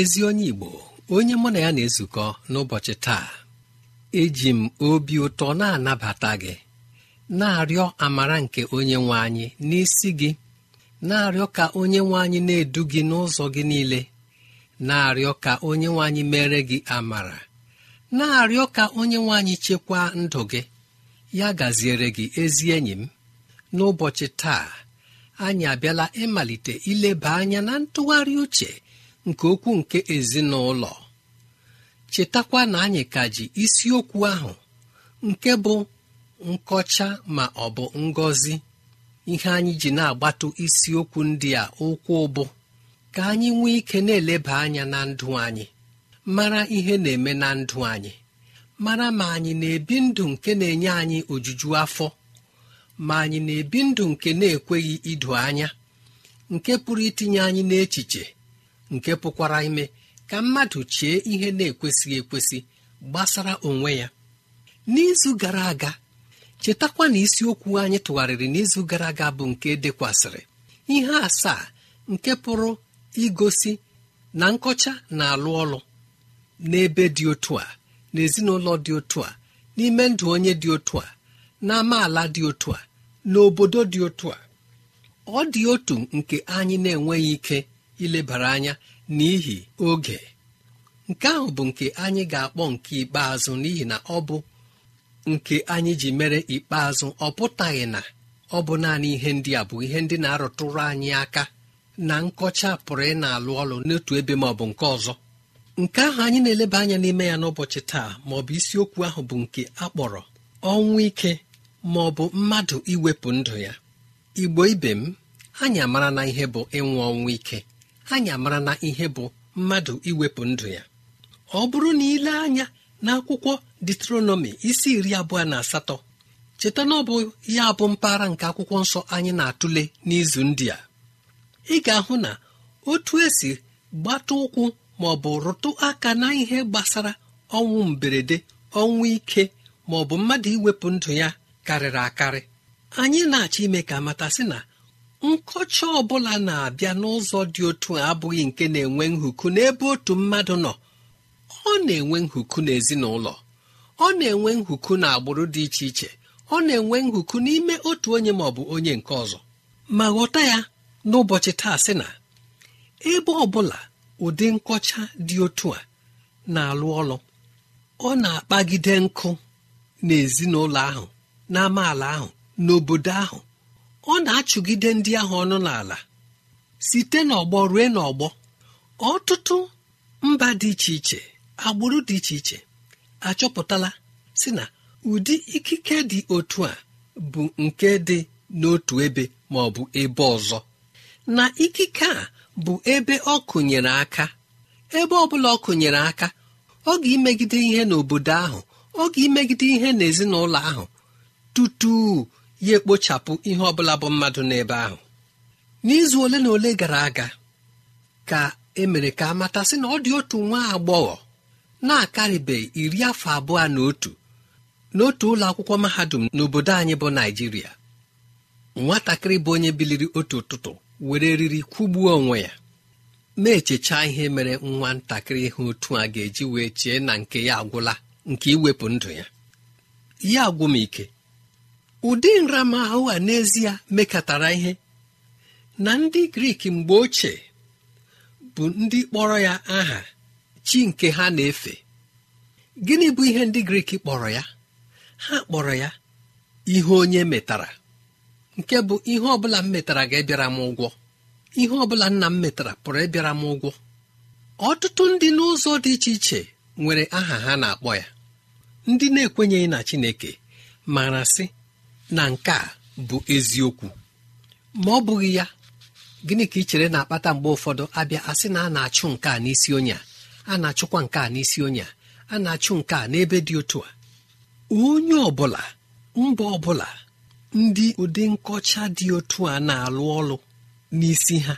Ezi onye igbo onye mụ na ya na-ezukọ n'ụbọchị taa eji m obi ụtọ na-anabata gị na-arịọ amara nke onye nwe anyị n'isi gị na-arịọ ka onye nwe anyị na-edu gị n'ụzọ gị niile na-arịọ ka onye nwe anyị mere gị amara na-arịọ ka onye nwe anyị chekwaa ndụ gị ya gaziere gị ezi enyi m. N'ụbọchị taa anyị abịala ịmalite ileba anya na ntụgharị uche nke okwu nke ezinụlọ. Chetakwa na anyị ka ji isiokwu ahụ nke bụ nkọcha ma ọ bụ ngọzi ihe anyị ji na-agbatụ isiokwu ndị a ụkwụ ụbụ ka anyị nwee ike na-eleba anya na ndụ anyị mara ihe na-eme na ndụ anyị mara ma anyị na-ebi ndụ nke na-enye anyị ojuju afọ ma anyị na-ebi ndụ nke na-ekweghị ido anya nke pụrụ itinye anyị n'echiche nke pụkwara ime ka mmadụ chee ihe na-ekwesịghị ekwesị gbasara onwe ya. N'izu gara aga chetakwa na isiokwu anyị tụgharịrị n'izu gara aga bụ nke dekwasịrị. Ihe asaa nke pụrụ igosi na nkọcha na-alụ ọlụ n'ebe dị otu a n'ezinụlọ dị otu a n'ime ndụ onye dị otu a na amaala dị otu a n'obodo dị otu a. Ọ dị otu nke anyị na-enweghị ike ilebara anya n'ihi oge. Nke ahụ bụ nke anyị ga-akpọ nke ikpeazụ n'ihi na ọ bụ nke anyị ji mere ikpeazụ ọ pụtaghị na ọ bụ naanị ihe ndị a bụ ihe ndị na-arụtụrụ anyị aka na nkọcha pụrụ ị na-alụ ọlụ n'otu ebe ma ọ bụ nke ọzọ. Nke ahụ anyị na-eleba anya n'ime ya n'ụbọchị taa ma ọ bụ isiokwu ahụ bụ nke akpọrọ ọnwụ ike ma ọ bụ mmadụ iwepụ ndụ ya. Igbo ibe m anyị amara na ihe bụ ịnwụ ọnwụ ike. Anyị amara na ihe bụ mmadụ iwepụ ndụ ya. Ọ bụrụ na ile anya n'akwụkwọ detronomi isi iri abụọ na asatọ cheta na ọ bụ ya bụ mpaghara nke akwụkwọ nsọ anyị na-atụle n'izu ndị a. Ị ga-ahụ na otu esi gbata ụkwụ ma ọ bụ rụtụ aka na ihe gbasara ọnwụ mberede ọnwụ ike ma ọ bụ mmadụ iwepụ ndụ ya karịrị akarị. Anyị na-achọ ime ka matasị na nkọcha ọbụla na-abịa n'ụzọ dị otu a abụghị nke na-enwe nhuku n'ebe otu mmadụ nọ. Ọ na-enwe nhuku n'ezinụlọ. Ọ na-enwe nhuku na agbụrụ dị iche iche. Ọ na-enwe nhuku n'ime otu onye ma ọ bụ onye nke ọzọ. Ma ghọta ya n'ụbọchị taa sị na ebe ọ bụla ụdị nkọcha dị otu a na-alụ ọlụ ọ na-akpagide nkụ n'ezinụlọ ahụ n'amaala ahụ n'obodo ahụ. Ọ na-achụgide ndị ahụ ọnụ n'ala site n'ọgbọ rue n'ọgbọ. Ọtụtụ mba dị iche iche agbụrụ dị iche iche achọpụtala si na ụdị ikike dị otu a bụ nke dị n'otu ebe ma ọ bụ ebe ọzọ. Na ikike a bụ ebe ọ kụnyere aka. Ebe ọ bụla ọ kụnyere aka ọ ga-imegide ihe n'obodo ahụ ọ ga-imegide ihe n'ezinụlọ ahụ tutu ya ekpochapụ ihe ọ bụla bụ mmadụ n'ebe ahụ. N'izu ole na ole gara aga ka emere ka amatasị na ọ dị otu nwa agbọghọ na-akarịbeghị iri afọ abụọ na otu n'otu ụlọ akwụkwọ mahadum n'obodo anyị bụ naijiria nwatakịrị bụ onye biliri otu ụtụtụ were eriri kwụgbuo onwe ya na-echecha ihe mere nwa ntakịrị ihe otu a ga-eji wee chee na nke ya agwụla nke iwepụ ndụ ya. Ya agwụ m ike ụdị nramahụ a n'ezie mekatara ihe. Na ndị grik mgbe ochie bụ ndị kpọrọ ya aha chi nke ha na-efe. Gịnị bụ ihe ndị grik kpọrọ ya? Ha kpọrọ ya ihe onye metara. Nke bụ ihe ọbụla m metara ga-ebịara m ụgwọ. Ihe ọbụla nna m metara pụrụ ịbịara m ụgwọ. Ọtụtụ ndị n'ụzọ dị iche iche nwere aha ha na-akpọ ya. Ndị na-ekwenyeghị na chineke mara sị na nke a bụ eziokwu. Ma ọ bụghị ya gịnị ka ị chere na-akpata mgbe ụfọdụ abịa asị na a na-achụ nke a n'isi onye a? Na-achụkwa nke a n'isi onye a? Na-achụ nke a n'ebe dị otu a? Onye ọbụla mba ọbụla ndị ụdị nkọcha dị otu a na-alụ ọlụ n'isi ha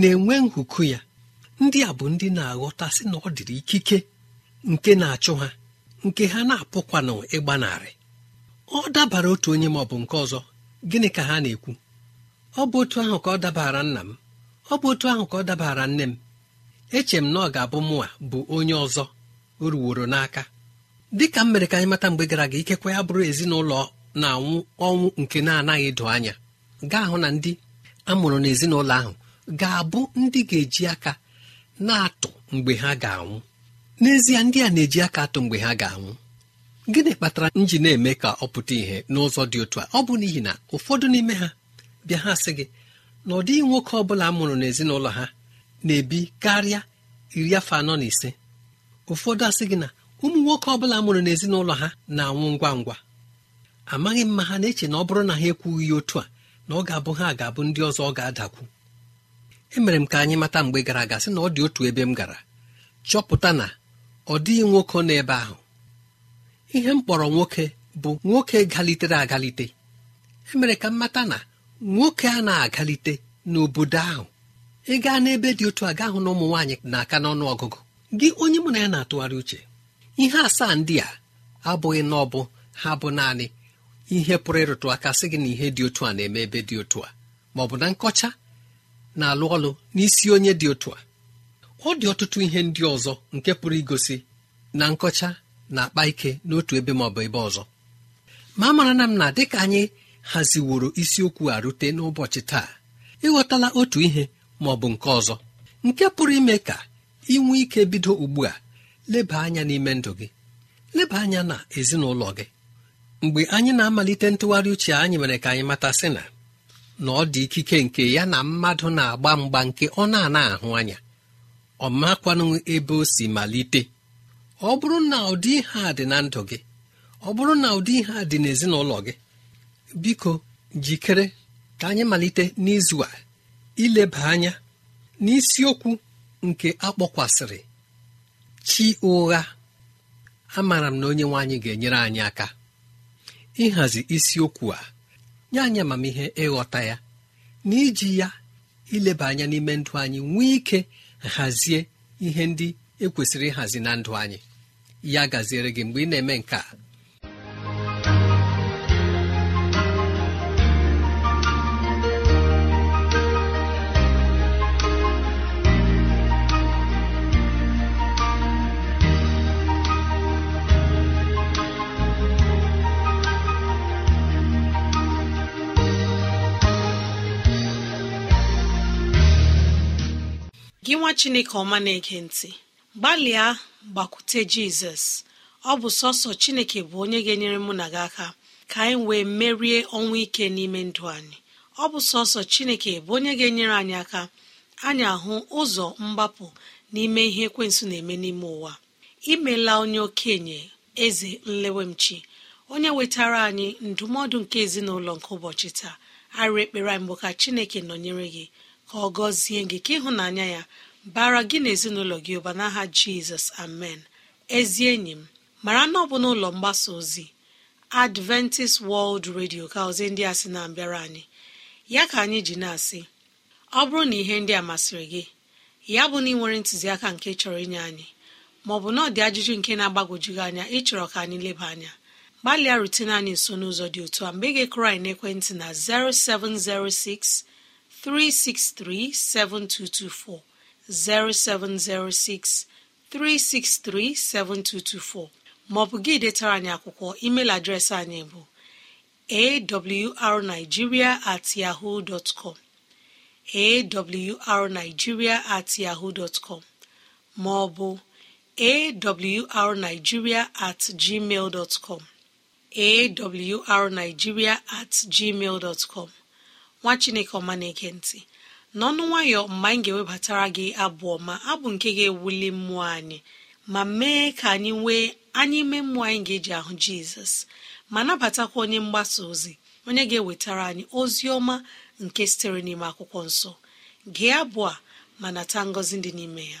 na-enwe nhuku ya. Ndị a bụ ndị na-aghọta sị na ọ dịrị ikike nke na-achụ ha nke ha na-apụkwanụ ịgbanarị. Ọ dabara otu onye ma ọ bụ nke ọzọ. Gịnị ka ha na-ekwu? Ọ bụ otu ahụ ka ọ dabara nna m. Ọ bụ otu ahụ ka ọ dabara nne m. Eche m na ọ ga-abụ mụnwa bụ onye ọzọ o ruworo n'aka. Dịka m mere ka anyị mata mgbe gara aga ikekwe ya bụrụ ezinụlọ na-anwụ ọnwụ nke na-anaghị edo anya. Gaa hụ na ndị a mụrụ n'ezinụlọ ahụ ga-abụ ndị ga-eji aka na-atụ mgbe ha ga-anwụ. N'ezie ndị a na-eji aka atụ mgbe ha ga-anwụ. Gịnị kpatara m ji na-eme ka ọ pụta ìhè n'ụzọ dị otu a? Ọ bụ n'ihi na ụfọdụ n'ime ha bịa ha sị gị na ọ dịghị nwoke ọ bụla a mụrụ n'ezinụlọ ha na-ebi karịa iri afọ anọ na ise. Ụfọdụ asị gị na ụmụ nwoke ọ bụla mụrụ n'ezinụlọ ha na-anwụ ngwa ngwa. Amaghị mma ha na-eche na ọ bụrụ na ha ekwughị ya otu a na ọ ga-abụ ha ga-abụ ndị ọzọ ọ ga-adakwu. Emere m ka anyị mata mgbe gara aga sị na ọ dị otu ebe m gara chọpụta na ọ dịghị nwoke n'ebe ahụ. Ihe m kpọrọ nwoke bụ nwoke galitere agalite. Emere ka m mata na nwoke a na-agalite n'obodo ahụ ị gaa n'ebe dị otu a gaa hụ na ụmụ nwaanyị na-aka n'ọnụ ọgụgụ. Gị onye mụ na ya na-atụgharị uche ihe asaa ndị a abụghị na ọ bụ ha bụ naanị ihe pụrụ ịrụtụ aka sị gị na ihe dị otu a na-eme ebe dị otu a ma ọ bụ na nkọcha na-alụ ọlụ n'isi onye dị otu a. Ọ dị ọtụtụ ihe ndị ọzọ nke pụrụ igosi na nkọcha na-akpa ike n'otu ebe ma ọ bụ ebe ọzọ. Ma mara na m na dịka anyị haziworo isiokwu a rute n'ụbọchị taa ịghọtala otu ihe ma ọ nke ọzọ nke pụrụ ime ka inwe ike bido ugbu a leba anya n'ime ndụ gị leba anya na ezinụlọ gị. Mgbe anyị na-amalite ntụgharị uche anyị mere ka anyị mata sị na na ọ dị ikike nke ya na mmadụ na-agba mgba nke ọ na-ana ahụ anya. Ọ makwanụ ebe o si malite. Ọ bụrụ na ụdị ihe a dị na ndụ gị ọ bụrụ na ụdị ihe a dị n'ezinụlọ gị biko jikere ka anyị malite n'izu a ileba anya n'isiokwu nke akpọkwasịrị chi ụgha. Amaara m na onye nwe anyị ga-enyere anyị aka ịhazi isiokwu a. Nye anyị amamihe ịghọta ya na iji ya ileba anya n'ime ndụ anyị nwee ike hazie ihe ndị ekwesịrị ịhazi na ndụ anyị. Ya gaziere gị mgbe ị na-eme nke a. Gị nwa chineke ọma na-ege ntị. Gbalịa gbakwute jizọs. Ọ bụ sọsọ chineke bụ onye ga-enyere mụ na gị aka. Ka anyị wee merie ọnwụ ike n'ime ndụ anyị. Ọ bụ sọsọ chineke bụ onye ga-enyere anyị aka. Anyị ahụ ụzọ mgbapụ n'ime ihe ekwensụ na-eme n'ime ụwa. Imela onye okenye eze nlewemchi onye wetara anyị ndụmọdụ nke ezinụlọ nke ụbọchị taa. Arụ ekpere anyị mbụ ka chineke nọnyere gị ka ọ gọzie gị ka ịhụnanya ya bara gị na ezinụlọ gị ụba n'aha jizọs amen. Ezi enyi m mara na ọ bụ n'ụlọ mgbasa ozi adventist world radio ka ozi ndị a sị na-abịara anyị. Ya ka anyị ji na-asị ọ bụrụ na ihe ndị a masịrị gị ya bụ na ị nwere ntụziaka nke chọrọ inye anyị maọbụ na ọ dị ajụjụ nke na-agbagwoju gị anya ịchọrọ ka anyị leba anya gbalịa rutene anyị nso n'ụzọ dị otu a mgbe ị ga-ekụrụ anyị na 0706 363 7224 0706 363 7224 maọbụ gị detara anyị akwụkwọ email adreesị anyị bụ awrnigeria at yahoo dot com. Awrnigeria at yahoo dot com. Maọbụ awrnigeria at gmail dot com. Awrnigeria at gmail dot com. Nwa chineke ọma na-ege ntị. N'ọnụ nwayọ mgbe anyị ga-ewebatara gị abụọ ma abụ nke ga-ewuli mmụọ anyị ma mee ka anyị nwee anya ime mmụọ anyị ga-eji ahụ jizọs ma nabatakwa onye mgbasa ozi onye ga-ewetara anyị ozi ọma nke sitere n'ime akwụkwọ nsọ. Gee abụọ ma nata ngọzi dị n'ime ya.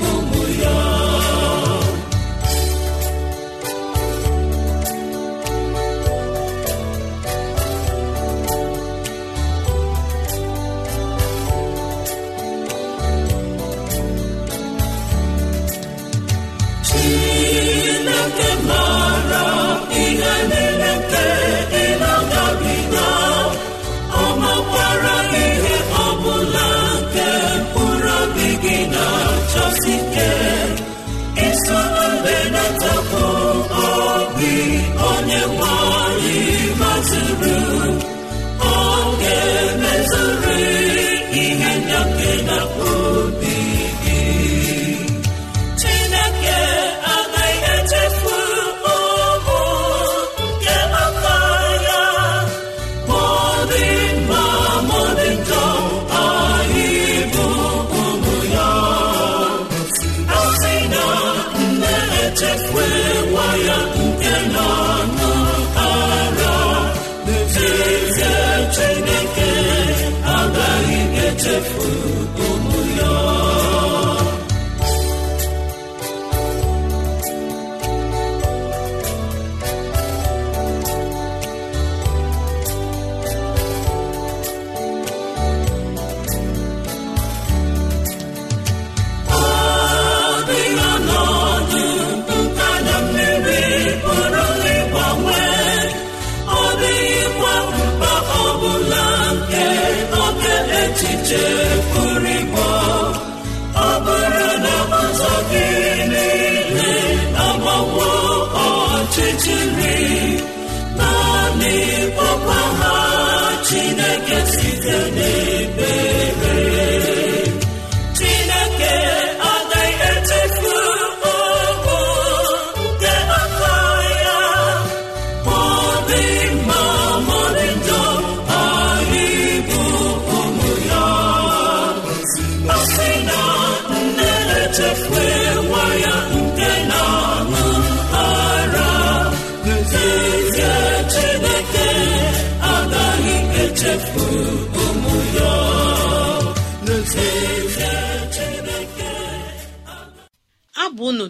chefuru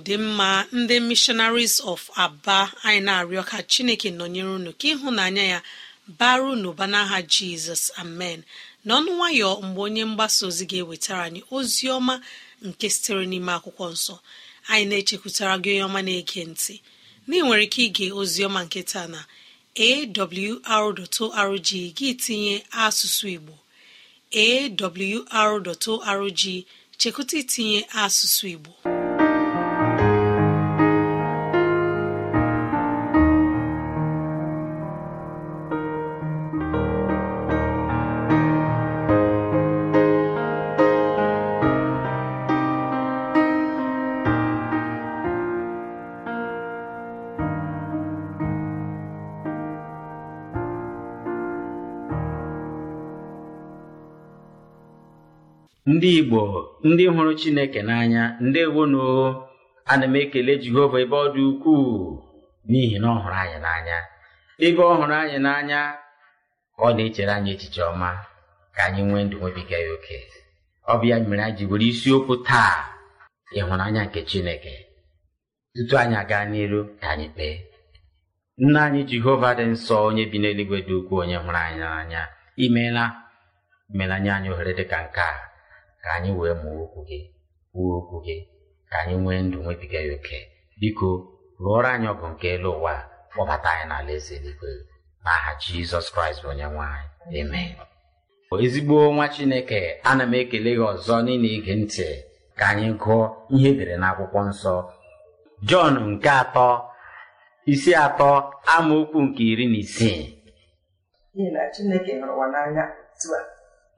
dị mma ndị missionaries of aba anyị na-arịọ ka chineke nọnyere unu ka ịhụnanya ya bara unu ụba n'aha jizọs amen. N'ọnụ nwayọ mgbe onye mgbasa ozi ga-ewetara anyị ozi ọma nke sitere n'ime akwụkwọ nsọ anyị na-echekwutara gị onye ọma na-ege ntị. Na ị nwere ike ige ozi ọma nke taa na awr.org gị tinye asụsụ igbo awr.org chekwụta itinye asụsụ igbo. Ndị igbo ndị hụrụ chineke n'anya ndewonu ana m ekele jehova ebe ọ dị ukwuu n'ihi na ọ hụrụ anyị n'anya. Ebe ọ hụrụ anyị n'anya ọ na-echere anyị echiche ọma ka anyị nwee ndụ nwebiga ya oke. Ọ bụ ya mere anyị ji were isiokwu taa ịhụnanya nke chineke. Tutu anyị aga n'iru ka anyị kpee. Nna anyị jehova dị nsọ onye bi n'eluigwe dị ukwuu onye hụrụ anyị n'anya. Imeela imeela nye anyị ohere dị ka nke a. ka anyị wee mụọ okwu gị kwuo okwu gị ka anyị nwee ndụ nwebiga ya oke. Biko rụọrọ anyị ọgụ nke elu ụwa kpọbata anyị n'ala eze eluigwe. N'aha jizọs kraịst bụ onye nwe anyị ezigbo nwa chineke ana m ekele gị ọzọ n'ịna ige ntị. Ka anyị gụọ ihe edere n'akwụkwọ nsọ. Jọn nke atọ isi atọ amaokwu nke iri na isii. Na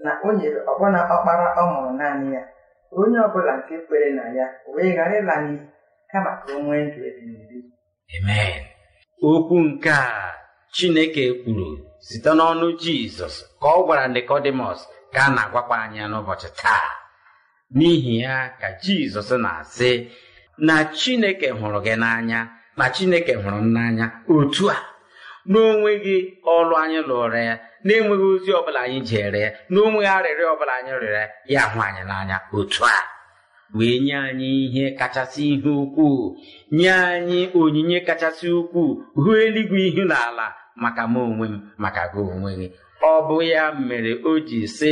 na o nyere ọbụna ọkpara ọ mụrụ naanị ya. Onye ọbụla nke kwere na ya wee ghara ịla n'iyi kama ka o nwee ndụ ebighị okwu nke a chineke kwuru site n'ọnụ jizọs ka ọ gwara nikọdimọs ka a na-agwakwa anya n'ụbọchị taa. N'ihi ya ka jizọs na-asị na chineke hụrụ gị n'anya na chineke hụrụ m n'anya. Otu a n'onweghị ọrụ anyị lụrụ ya na-enweghị ozi ọbụla anyị jere ya na o nweghị arịrịọ ọbụla anyị rịọrọ ya hụ anyị n'anya otu a wee nye anyị ihe kachasị ihe ukwuu nye anyị onyinye kachasị ukwuu hụ eluigwe ihu na ala maka m onwe m maka gị onwe gị ọ bụ ya mere o ji sị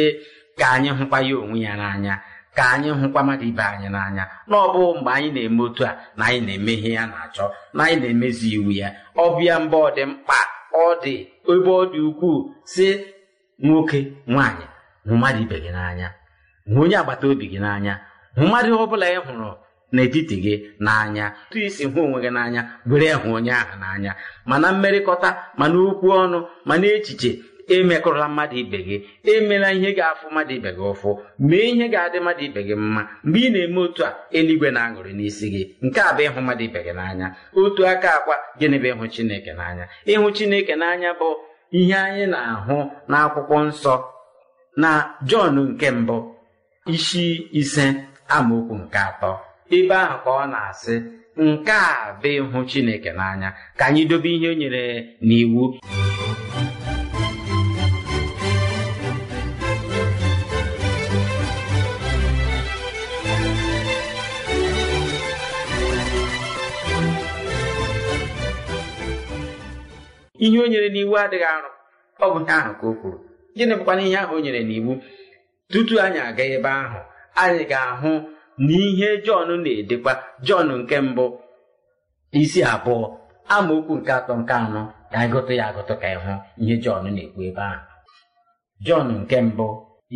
ka anyị hụkwa ya onwe ya n'anya ka anyị hụkwa mmadụ ibe anyị n'anya na ọ bụ mgbe anyị na-eme otu a na anyị na-eme ihe ya na-achọ na anyị na-emezi iwu ya ọ bịa mgbe ọ dị mkpa ọ dị ebe ọ dị ukwuu si nwoke nwaanyị hụ mmadụ ibe gị n'anya hụ onye agbata obi gị n'anya hụ mmadụ ọ bụla ị hụrụ n'etiti gị n'anya tụ isi hụ onwe gị n'anya were hụ onye ahụ n'anya mana mmerịkọta mana okwu ọnụ mana echiche emekọrọla mmadụ ibe gị emela ihe ga-afụ mmadụ ibe gị ụfụ mee ihe ga-adị mmadụ ibe gị mma. Mgbe ị na-eme otu a eluigwe na-aṅụrị n'isi gị. Nke a bụ ịhụ mmadụ ibe gị n'anya. Otu aka akwa gịnị bụ ịhụ chineke n'anya? Ịhụ chineke n'anya bụ ihe anyị na-ahụ n'akwụkwọ nsọ na jọn nke mbụ isi ise amaokwu nke atọ. Ebe ahụ ka ọ na-asị nke a bụ ịhụ chineke n'anya. Ka anyị dobe ihe o nyere n'iwu. Ihe o nyere n'iwu adịghị arụ. Ọ bụ ihe ahụ ka o kwuru. Gịnị bụkwana ihe ahụ o nyere n'iwu? Tutu anyị aga ebe ahụ anyị ga-ahụ na ihe jọn na-edekwa. Jọn nke mbụ isi abụọ amaokwu nke atọ nke anọ ka anyị gụtụ ya agụtụ ka ịhụ ihe jọn na-ekwu ebe ahụ. Jọn nke mbụ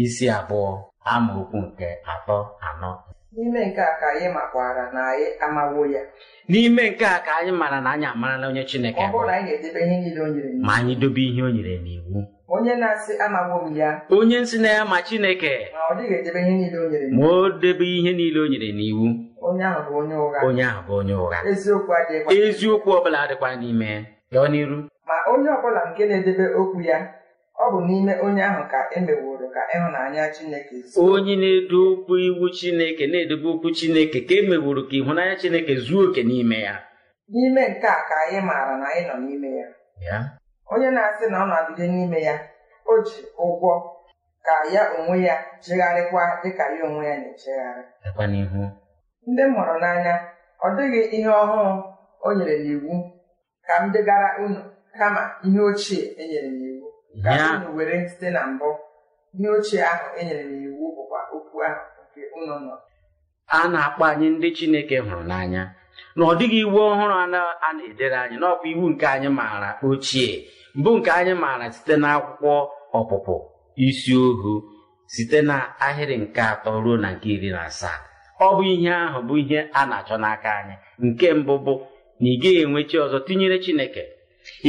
isi abụọ amaokwu nke atọ anọ. N'ime nke a ka anyị makwara na anyị amawo ya n'ime nke a ka anyị mara na anyị amarala onye chineke ọ bụrụ ma anyị dobe ihe o nyere n'iwu onye na-asị amawo m ya onye nsị na ya ma chineke ma o nyere debe ihe niile o nyere n'iwu onye ahụ bụ onye ụgha eziokwu adịghịkwa eziokwu ọbụla adịkwa n'ime ya n'iru ma onye ọbụla nke na-edebe okwu ya ọ bụ n'ime onye ahụ ka e meworo ka ịhụnanya Chineke onye na-edo okwu iwu chineke na-edobe okwu chineke ka e meworo ka ịhụnanya chineke zuo oke n'ime ya. N'ime nke a ka anyị maara na anyị nọ n'ime ya. Onye na-asị na ọ na-adịde n'ime ya o ji ụgwọ ka ya onwe ya chegharịkwa dịka ya onwe ya na-echegharị. Ndị m hụrụ n'anya ọ dịghị ihe ọhụrụ o nyere n'iwu ka m degara unu kama ihe ochie e nyere n'iwu ka unu were site na mbụ. Ihe ochie ahụ e n'iwu bụkwa okwu ahụ nke unu nọ. A na-akpọ anyị ndị chineke hụrụ n'anya na ọ dịghị iwu ọhụrụ a na- na-edere anyị n'ọkwa iwu nke anyị maara ochie mbụ nke anyị maara site n'akwụkwọ ọpụpụ isi ohu site na ahịrị nke atọ ruo na nke iri na asaa. Ọ bụ ihe ahụ bụ ihe a na-achọ n'aka anyị. Nke mbụ bụ na ị gaghị enwe chi ọzọ tinyere chineke.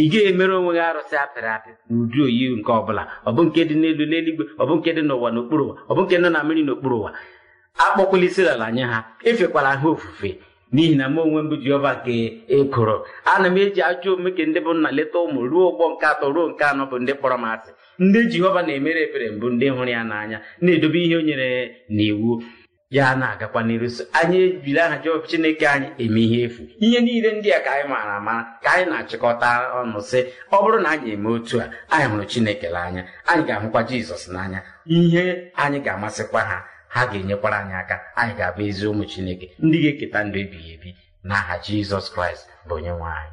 Ị gaghị emere onwe gị arụsị apịrị apị n'ụdị oyi nke ọbụla. Ọ bụ nke dị n'elu n'eluigwe ọ bụ nke dị n'ụwa n'okpuru ụwa ọ bụ nke nọ na mmiri n'okpuru ụwa. Akpọkwala isi ala nye ha efekwala ha ofufe. N'ihi na m onwe m bụ Jehova nke ekoro ana m eji ajọ omume ndị bụ nna leta ụmụ ruo ụgbọ nke atọ ruo nke anọ bụ ndị kpọrọ m asị. Ndị Jehova na-emere ebere mbụ ndị hụrụ ya n'anya na-edobe ihe o nyere n'iwu. Ya na-agakwa n'iru so anyị ejiri aha Jehova Chineke anyị eme ihe efu. Ihe niile ndị a ka anyị maara amara ka anyị na-achịkọta ọnụ sị ọ bụrụ na anyị eme otu a anyị hụrụ Chineke n'anya anyị ga-ahụkwa Jizọs n'anya. Ihe anyị ga-amasịkwa ha ha ga-enyekwara anyị aka anyị ga-abụ ezi ụmụ Chineke ndị ga-eketa ndụ ebighị ebi n'aha Jizọs Kraịst bụ onye nwe anyị.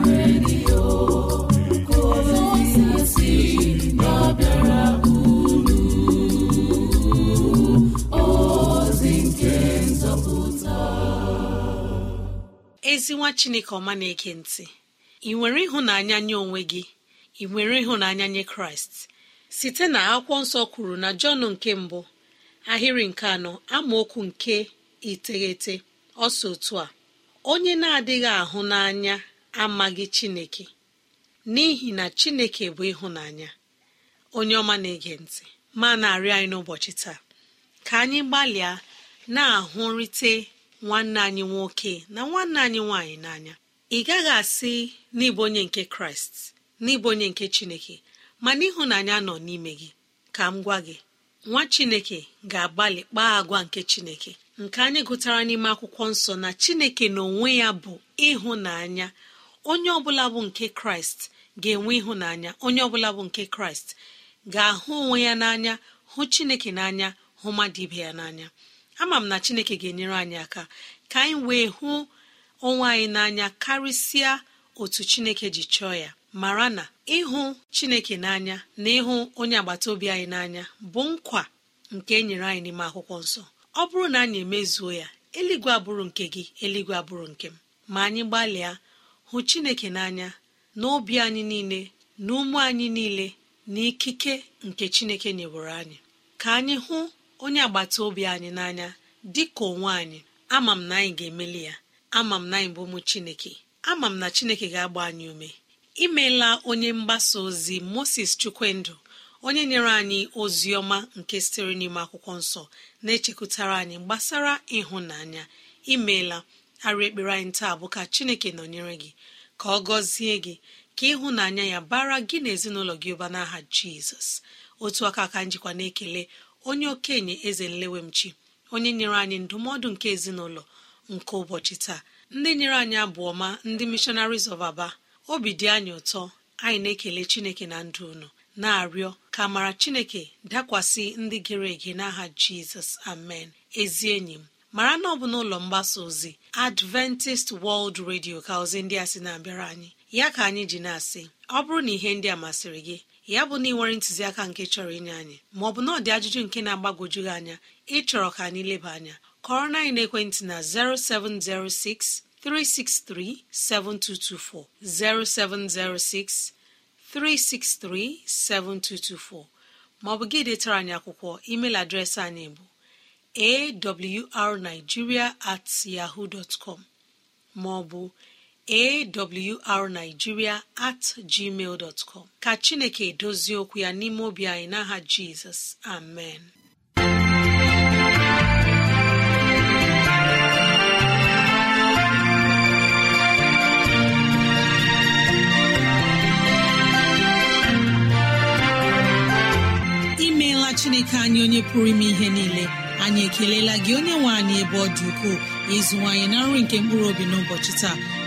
ezi nwa chineke ọma na-ege ntị. Ị nwere ịhụnanya nye onwe gị? Ị nwere ịhụnanya nye kraịst? Site na akwụkwọ nsọ kwuru na jọn nke mbụ ahịrị nke anọ amaokwu nke iteghete ọsọ otu a onye na-adịghị ahụ n'anya amaghị chineke n'ihi na chineke bụ ịhụnanya. Onye ọma na-ege ntị ma na-arịọ anyị n'ụbọchị taa ka anyị gbalịa na-ahụrịte nwanne anyị nwoke na nwanne anyị nwaanyị n'anya. Ị gaghị asị n'ịbụ onye nke kraịst n'ịbụ onye nke chineke mana ịhụnanya nọ n'ime gị. Ka m gwa gị nwa chineke ga-agbalị kpaa agwa nke chineke. Nke anyị gụtara n'ime akwụkwọ nsọ na chineke n'onwe ya bụ ịhụnanya. Onye ọbụla bụ nke kraịst ga-enwe ịhụnanya. Onye ọbụla bụ nke kraịst ga-ahụ onwe ya n'anya hụ chineke n'anya hụ mmadụ ibe ya n'anya. Ama m na chineke ga-enyere anyị aka ka anyị wee hụ onwe anyị n'anya karịsịa otu chineke ji chọọ ya. Mara na ịhụ chineke n'anya na ịhụ onye agbata obi anyị n'anya bụ nkwa nke e nyere anyị n'ime akwụkwọ nsọ. Ọ bụrụ na anyị emezuo ya eluigwe abụrụ nke gị eluigwe abụrụ nke m. Ma anyị gbalịa hụ chineke n'anya na obi anyị niile na ụmụ anyị niile na ikike nke chineke nyewere anyị. Ka anyị hụ onye agbata obi anyị n'anya dị ka onwe anyị ama m na anyị ga-emeli ya. Ama m na anyị bụ ụmụ chineke. Ama m na chineke ga-agba anyị ume. Imeela onye mgbasa ozi moses chukwendụ onye nyere anyị ozi ọma nke sitere n'ime akwụkwọ nsọ na-echekwutara anyị gbasara ịhụnanya. Imeela arụ ekpere anyị taa bụ ka chineke nọnyere gị ka ọ gọzie gị ka ịhụnanya ya bara gị na ezinụlọ gị ụba n'aha jizọs. Otu aka ka njikwa na-ekele onye okenye eze nlewemchi onye nyere anyị ndụmọdụ nke ezinụlọ nke ụbọchị taa. Ndị nyere anyị abụ ọma ndị missionaries of aba obi dị anyị ụtọ anyị na-ekele chineke na ndụ unu na-arịọ ka mara chineke dakwasị ndị gere ege n'aha jizọs amen. Ezi enyi m mara na ọ bụ n'ụlọ mgbasa ozi adventist world radio ka ozi ndị a sị na-abịara anyị. Ya ka anyị ji na-asị ọ bụrụ na ihe ndị a masịrị gị ya bụ na ị nwere ntụziaka nke chọrọ inye anyị maọbụ na ọ dị ajụjụ nke na-agbagwoju gị anya ịchọrọ ka anyị leba anya. Kọrọ na naekwentị na 0706 363 7224 0706 363 7224 maọbụ gị detara anyị akwụkwọ email adreesị anyị bụ awrnigeria at yahoo dot maọbụ awrnigeria at gmail com. Ka chineke dozie okwu ya n'ime obi anyị n'aha jizọs. Amen. Imeela chineke anyị onye pụrụ ime ihe niile. Anyị ekelela gị onye nwe anyị ebe ọ dị ukwuu. Ịzụwanyị na nri nke mkpụrụ obi n'ụbọchị taa.